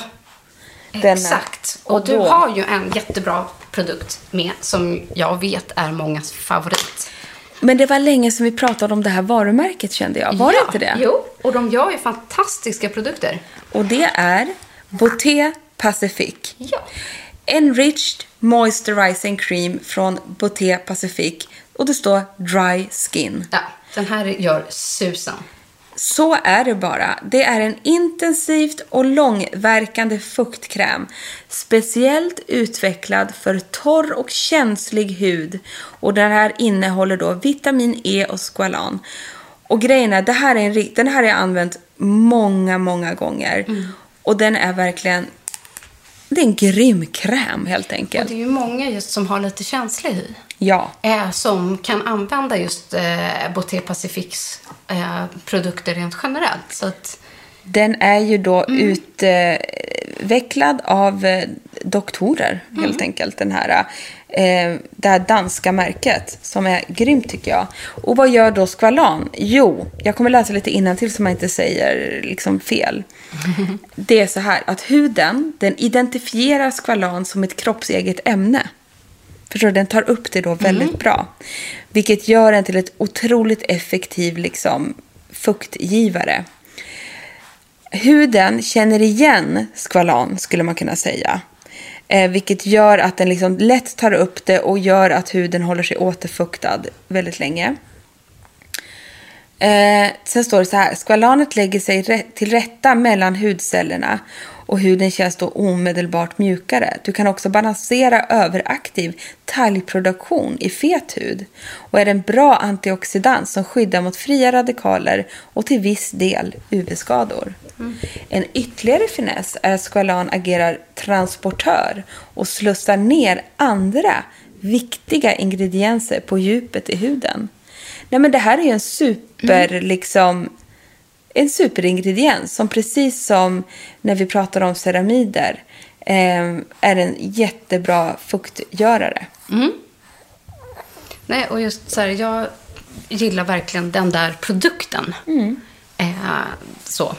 Denna. exakt. Och Och du då- har ju en jättebra produkt med som jag vet är mångas favorit. Men det var länge som vi pratade om det här varumärket kände jag. Var det ja, inte det? Jo, och de gör ju fantastiska produkter. Och det är Beauté Pacific. Ja. Enriched Moisturizing Cream från Beauté Pacific. Och det står Dry Skin. Ja, den här gör susen. Så är det bara. Det är en intensivt och långverkande fuktkräm. Speciellt utvecklad för torr och känslig hud. Och den här innehåller då vitamin E och squalan. Och grejen är, det här är en, den här har jag använt många, många gånger. Och den är verkligen... Det är en grym kräm helt Och enkelt. det är ju många just som har lite känslig hy. Ja. Eh, som kan använda just eh, Beauté Pacifics eh, produkter rent generellt. Så att, Den är ju då utvecklad av eh, doktorer, helt enkelt. Den här, eh, det här danska märket, som är grymt tycker jag. Och vad gör då skvalan? Jo, jag kommer läsa lite innantill så man inte säger liksom fel. *laughs* Det är så här att huden, den identifierar skvalan som ett kroppseget ämne. Förstår du? Den tar upp det då väldigt bra. Vilket gör den till ett otroligt effektiv liksom, fuktgivare. Huden känner igen skvalan, skulle man kunna säga. Eh, vilket gör att den liksom lätt tar upp det och gör att huden håller sig återfuktad väldigt länge. Eh, sen står det så här, skvalanet lägger sig till rätta mellan hudcellerna och huden känns då omedelbart mjukare. Du kan också balansera överaktiv talgproduktion i fet hud och är en bra antioxidant som skyddar mot fria radikaler och till viss del UV-skador. En ytterligare finess är att Squalan agerar transportör och slussar ner andra viktiga ingredienser på djupet i huden. Nej, men det här är ju en super, liksom, en superingrediens som precis som när vi pratar om ceramider eh, är en jättebra fuktgörare. Nej, och just så här, jag gillar verkligen den där produkten. Eh, så.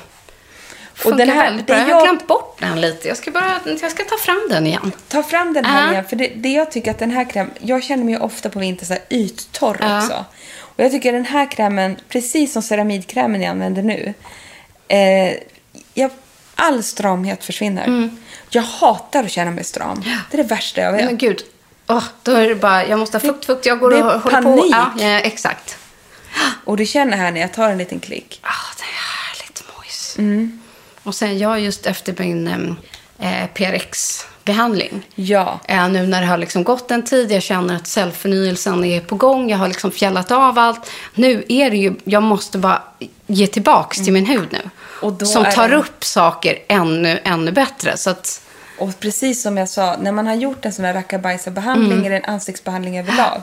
Funkar den här- väldigt bra. det Jag har glömt bort den lite. Jag ska, bara, jag ska ta fram den igen. Ta fram den här Ja. igen. För det, det jag tycker att den här krämen, jag känner mig ofta på vintern så här yttorr Ja. också. Och jag tycker den här krämen, precis som ceramidkrämen jag använder nu, eh, jag, all stramhet försvinner. Mm. Jag hatar att känna mig stram. Det är det värsta jag vet. Men gud, åh, då är det bara, jag måste ha fukt, fukt. Jag går det och håller panik. på. Ja, ja, exakt. Och du känner här när jag tar en liten klick. Ah, det är härligt mojs. Mm. Och sen jag just efter min eh, PRX-behandling. Ja. Eh, nu när det har liksom gått en tid, jag känner att cellförnyelsen är på gång, jag har liksom fjällat av allt. Nu är det ju, jag måste bara ge tillbaks till min hud nu. Som tar det- upp saker ännu, ännu bättre. Så att, Och precis som jag sa, när man har gjort en sån här rackabajsa-behandling Mm. eller en ansiktsbehandling överlag,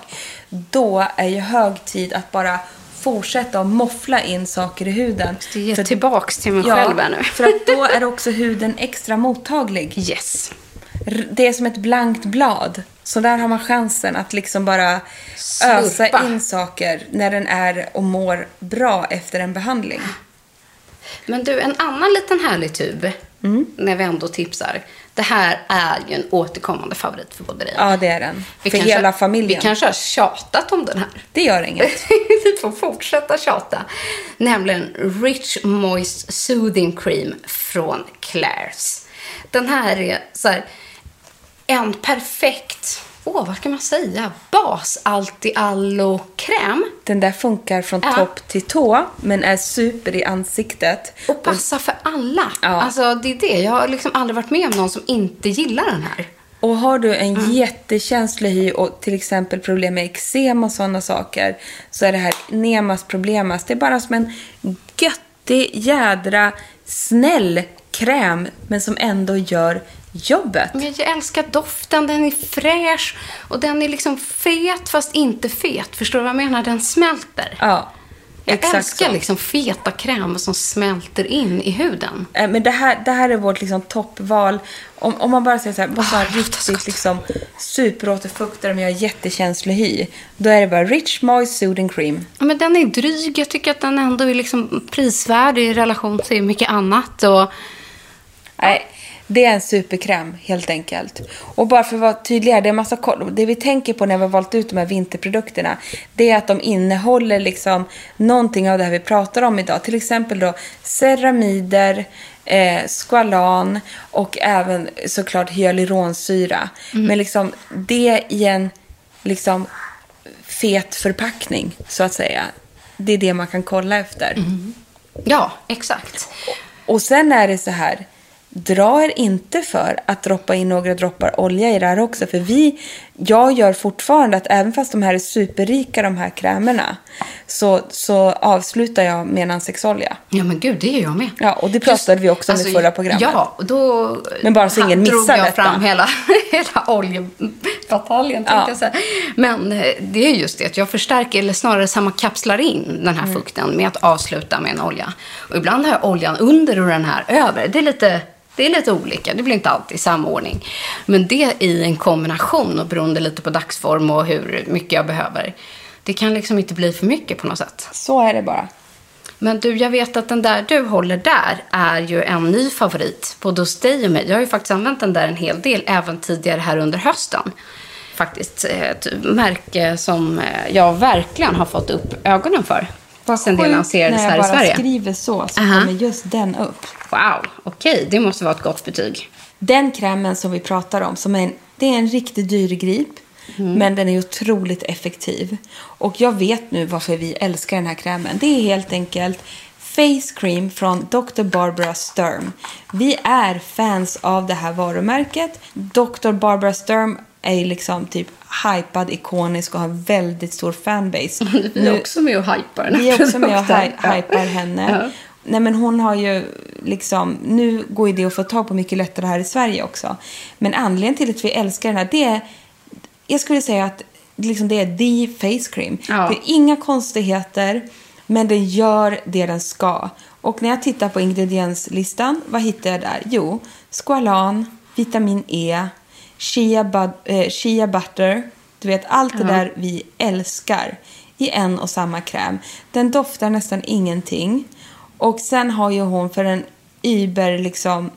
då är ju hög tid att bara fortsätta att moffla in saker i huden. ge För- tillbaks till mig ja, själv här nu. för att då är också huden extra mottaglig. *laughs* yes. Det är som ett blankt blad. Så där har man chansen att liksom bara ösa Slurpa. in saker när den är och mår bra efter en behandling. Men du, en annan liten härlig tub, Mm. när vi ändå tipsar. Det här är ju en återkommande favorit för både dig. Ja, det är den. Vi För kanske- hela familjen. Vi kanske har tjatat om den här. Det gör inget. *laughs* vi får fortsätta tjata. Nämligen Rich Moist Soothing Cream från Claire's. Den här är så här, en perfekt, åh vad ska man säga, bas allo kräm Den där funkar från Ja. topp till tå, men är super i ansiktet. och passar för alla. Ja. Alltså det är det, jag har liksom aldrig varit med om någon som inte gillar den här. Och har du en Mm. jättekänslig hy och till exempel problem med eksem och sådana saker så är det här Nemas Problemas. Det är bara som en göttig, jädra, snäll kräm men som ändå gör jobbet. Men jag älskar doften, den är fräsch och den är liksom fet fast inte fet. Förstår du vad jag menar? Den smälter. Ja, jag exakt älskar så. liksom feta krämer som smälter in i huden. Eh, Men det här, det här är vårt liksom toppval. Om, om man bara säger så här, låter så riktigt liksom, superåterfuktare men jag har jättekänslig hy. Då är det bara Rich Moist Soothing Cream. Ja, Men den är dryg. Jag tycker att den ändå är liksom prisvärd i relation till mycket annat. Och Nej, det är en superkräm helt enkelt. Och bara för att vara tydligare, det är massa koll. Det vi tänker på när vi har valt ut de här vinterprodukterna, det är att de innehåller liksom någonting av det här vi pratar om idag. Till exempel då ceramider, eh, squalan och även såklart hyaluronsyra. Men liksom det i en liksom fet förpackning så att säga. Det är det man kan kolla efter. ja, exakt. Och sen är det så här, dra er inte för att droppa in några droppar olja i det här också. För vi, jag gör fortfarande att även fast de här är superrika, de här krämerna, så, så avslutar jag med en ansiktsolja. Ja, men gud, det är jag med. Ja, och det pratade vi också om i förra programmet. Ja, och då Men bara så ingen drog missar jag detta. fram hela, *laughs* hela oljebataljen, Ja. jag säga. Men eh, det är just det, att jag förstärker, eller snarare sammankapslar in den här Mm. fukten med att avsluta med en olja. Och ibland har jag oljan under och den här över. Det är lite... Det är lite olika, det blir inte alltid samma ordning. Men det i en kombination och beroende lite på dagsform och hur mycket jag behöver. Det kan liksom inte bli för mycket på något sätt. Så är det bara. Men du, jag vet att den där du håller där är ju en ny favorit både hos dig och mig. Jag har ju faktiskt använt den där en hel del, även tidigare här under hösten. Faktiskt ett märke som eh, jag verkligen har fått upp ögonen för. Sen det lanserades när här i jag bara Sverige. skriver så, så Aha. kommer just den upp. Wow, okej, det måste vara ett gott betyg. Den krämen som vi pratar om, som är en, det är en riktigt dyr grip. Men den är otroligt effektiv. Och jag vet nu varför vi älskar den här krämen. Det är helt enkelt face cream från Dr. Barbara Sturm. Vi är fans av det här varumärket. Dr. Barbara Sturm är liksom typ hypad, ikonisk och har väldigt stor fanbase. *laughs* Vi är också med och hypar här Vi är också med och hy- hypar henne. Ja. Nej, men hon har ju liksom, nu går ju det att få tag på mycket lättare här i Sverige också. Men anledningen till att vi älskar den här, det är, jag skulle säga att liksom det är the face cream. Ja. Det är inga konstigheter, men den gör det den ska. Och när jag tittar på ingredienslistan, vad hittar jag där? Jo, squalan, vitamin E, shea, bud, eh, shea butter, du vet allt det där vi älskar i en och samma kräm. Den doftar nästan ingenting. Och sen har ju hon för en Uber liksom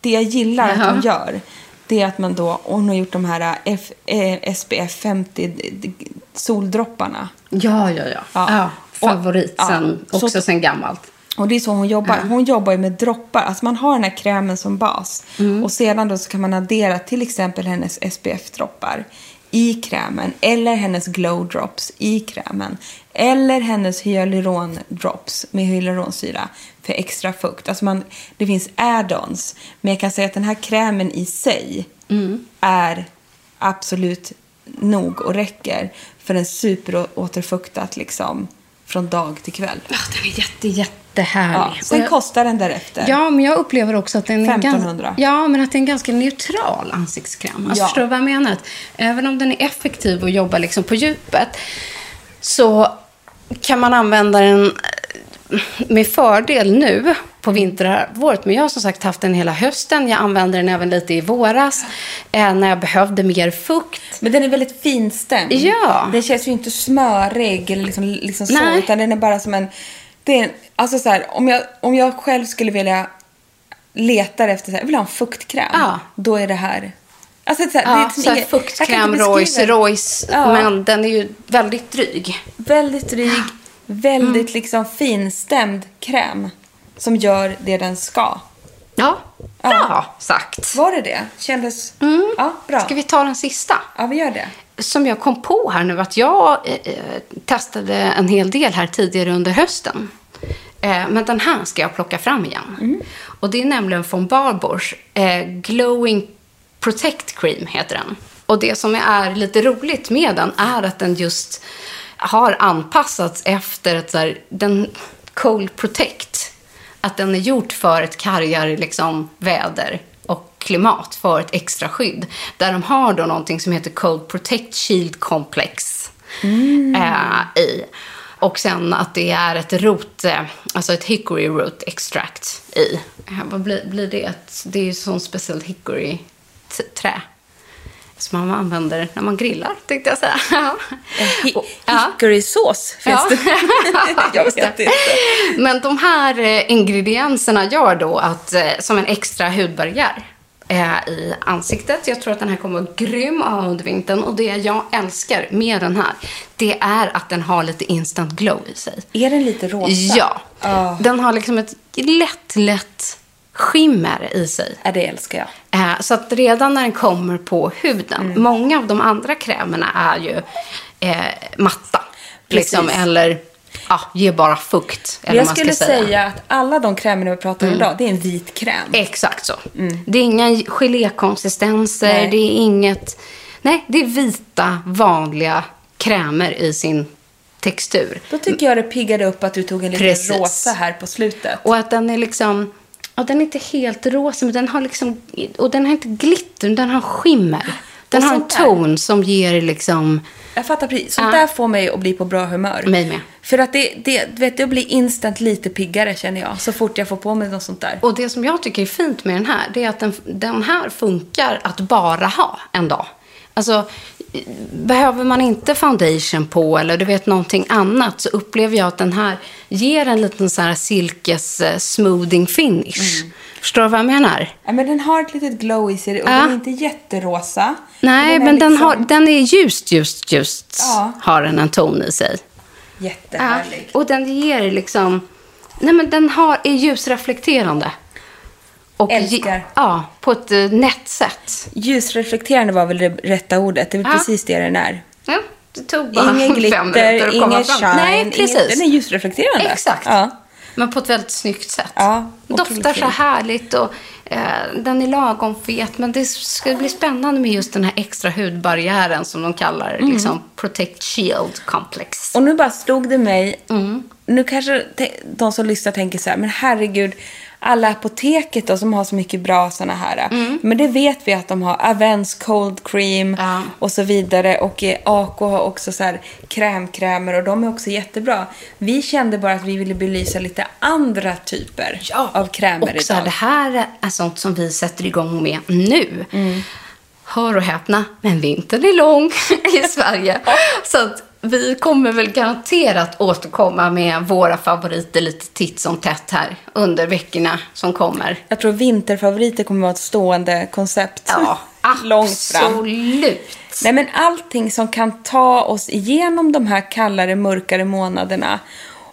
det jag gillar att Jaha. hon gör det är att man då, hon har gjort de här F, eh, SPF 50 d- d- soldropparna. Ja, ja, ja. Ja. ja. Favorit ja. sen, också Så- sen gammalt. Och det är så hon jobbar. Hon jobbar ju med droppar. Alltså man har den här krämen som bas. Och sedan då så kan man addera till exempel hennes SPF-droppar i krämen. Eller hennes glow drops i krämen. Eller hennes hyaluron-drops med hyaluronsyra för extra fukt. Alltså man, det finns add-ons. Men jag kan säga att den här krämen i sig är absolut nog och räcker för en superåterfuktat liksom från dag till kväll. Ja, den är jätte, jättehärlig. Ja, sen jag- kostar den därefter. Ja, men jag upplever också att den är 1500. ganska, ja, men att det är en ganska neutral ansiktskräm. Alltså, Ja. Förstår du vad jag menar? Att Även om den är effektiv och jobbar liksom på djupet så kan man använda den eh, med fördel nu på vinterhalvåret. Men jag har som sagt haft den hela hösten. Jag använde den även lite i våras eh, när jag behövde mer fukt. Men den är väldigt finstämd. Ja. Den känns ju inte smörig eller liksom, liksom så, utan den är bara som en... Det är alltså så här, om, jag, om jag själv skulle vilja leta efter, så här, jag vill ha en fuktkräm, Ja. då är det här... Alltså, så här, det Ja, är som så här fuktkräm, Royce, det. Royce. Ja. Men den är ju väldigt dryg. Väldigt dryg, väldigt Mm. liksom finstämd kräm som gör det den ska. Ja, bra sagt. Var det det? Kändes... Ja, bra. Mm. Ska vi ta den sista? Ja, vi gör det. Som jag kom på här nu att jag eh, eh, testade en hel del här tidigare under hösten. Eh, men den här ska jag plocka fram igen. Och det är nämligen från Barbors. Eh, Glowing Protect Cream heter den. Och det som är lite roligt med den är att den just har anpassats efter ett så här, den Cold Protect. Att den är gjort för ett kargare liksom, väder och klimat för ett extra skydd. Där de har då någonting som heter Cold Protect Shield Complex eh, i. Och sen att det är ett rot, eh, alltså ett hickory root extract i. Eh, vad blir, blir det? Det är ju sån speciellt hickory t- trä. Som man använder när man grillar, tänkte jag säga. Hi- Och- ja. Hickorysås finns Ja. det. *laughs* jag vet inte. Men de här eh, ingredienserna gör då att, eh, som en extra hudbarriär eh, i ansiktet. Jag tror att den här kommer vara grym att ha under vintern. Och det jag älskar med den här, det är att den har lite instant glow i sig. Är den lite rosa? Ja. Ja. Den har liksom ett lätt, lätt skimmer i sig. Ja, det älskar jag. Eh, Så att redan när den kommer på huden, Mm. många av de andra krämerna är ju eh, matta. Liksom, Precis. eller ja, ger bara fukt. Eller jag man skulle säga. säga att alla de krämerna vi pratar om idag, det är en vit kräm. Exakt så. Det är inga gelékonsistenser, Nej. det är inget... Nej, det är vita, vanliga krämer i sin textur. Då tycker jag det piggade upp att du tog en liten Precis. rosa här på slutet. Och att den är liksom... Ja, den är inte helt rosa, men den har liksom... Och den har inte glitter, den har skimmer. Den Och har en ton som ger liksom... Jag fattar precis. Sånt Ja. där får mig att bli på bra humör. Mig med. För att det, det, vet, det blir instant lite piggare känner jag. Så fort jag får på mig något sånt där. Och det som jag tycker är fint med den här, det är att den, den här funkar att bara ha en dag. Alltså, behöver man inte foundation på eller du vet någonting annat så upplever jag att den här ger en liten så här silkes eh, smoothing finish. Förstår du vad jag menar? Ja, men den har ett litet glow i sig och Ja. den är inte jätterosa. Nej, är men den, liksom har, den är ljust, just, just Ja. har den en ton i sig. Jättehärlig. Och den ger liksom... Nej, men den har, är ljusreflekterande. Och Älskar. Ja, på ett eh, nätt sätt. Ljusreflekterande var väl det rätta ordet. Det är väl Ja. precis det den är. Ja, det tog bara Ingen glitter, ingen shine. Nej, ingen- precis. Den är ljusreflekterande. Exakt. Ja. Men på ett väldigt snyggt sätt. Ja, Doftar så härligt och eh, den är lagom fet. Men det ska bli spännande med just den här extra hudbarriären som de kallar Mm. liksom Protect Shield Complex. Och nu bara slog det mig. Nu kanske de som lyssnar tänker så här, men herregud, alla apoteket då som har så mycket bra såna här. Men det vet vi att de har. Avens Cold Cream Ja. och så vidare. Och eh, AK har också så här krämkrämer och de är också jättebra. Vi kände bara att vi ville belysa lite andra typer av krämer Och här, idag. det här är sånt som vi sätter igång med nu. Hör och häpna, men vintern är lång *laughs* i Sverige. Så att vi kommer väl garanterat återkomma med våra favoriter lite titt som tätt här under veckorna som kommer. Jag tror vinterfavoriter kommer vara ett stående koncept. Ja, *laughs* Långt fram. absolut. Nej, men allting som kan ta oss igenom de här kallare, mörkare månaderna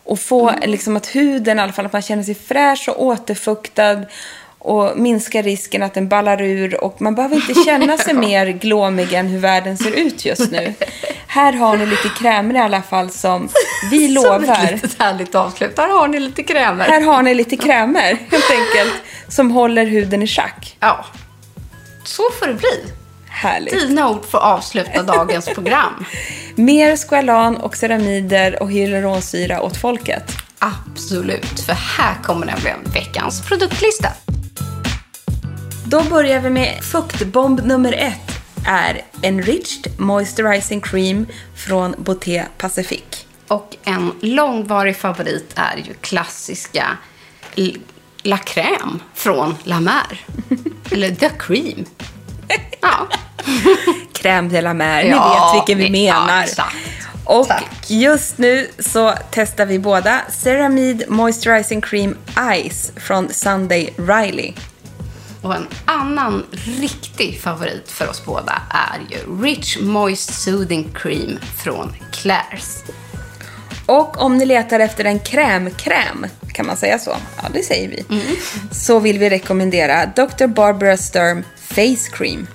och få liksom att huden, i alla fall att man känner sig fräsch och återfuktad och minska risken att den ballar ur och man behöver inte känna sig *laughs* mer glåmig än hur världen ser ut just nu. Här har ni lite krämer i alla fall som vi *laughs* Som lovar. ett litet härligt avslut. Här har ni lite krämer. Här har ni lite krämer helt enkelt som håller huden i schack. Ja, så får det bli. Härligt. Dina ord får avsluta dagens program. *laughs* Mer squalan och ceramider och hyaluronsyra åt folket. Absolut, för här kommer nämligen veckans produktlista. Då börjar vi med fuktbomb nummer ett. är Enriched Moisturizing Cream från Boté Pacific. Och en långvarig favorit är ju klassiska La Crème från La Mer. *laughs* Eller The Cream. Ja. *laughs* Crème de la mer. Ni Ja, vet vilken vi ja, menar. exakt. Och Tack. just nu så testar vi båda Ceramide Moisturizing Cream Ice från Sunday Riley. Och en annan riktig favorit för oss båda är ju Rich Moist Soothing Cream från Claire's. Och om ni letar efter en krämkräm, kan man säga så? Ja, det säger vi. Så vill vi rekommendera Dr. Barbara Sturm Face Cream.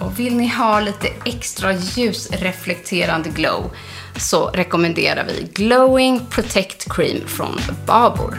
Och vill ni ha lite extra ljusreflekterande glow så rekommenderar vi Glowing Protect Cream från Babor.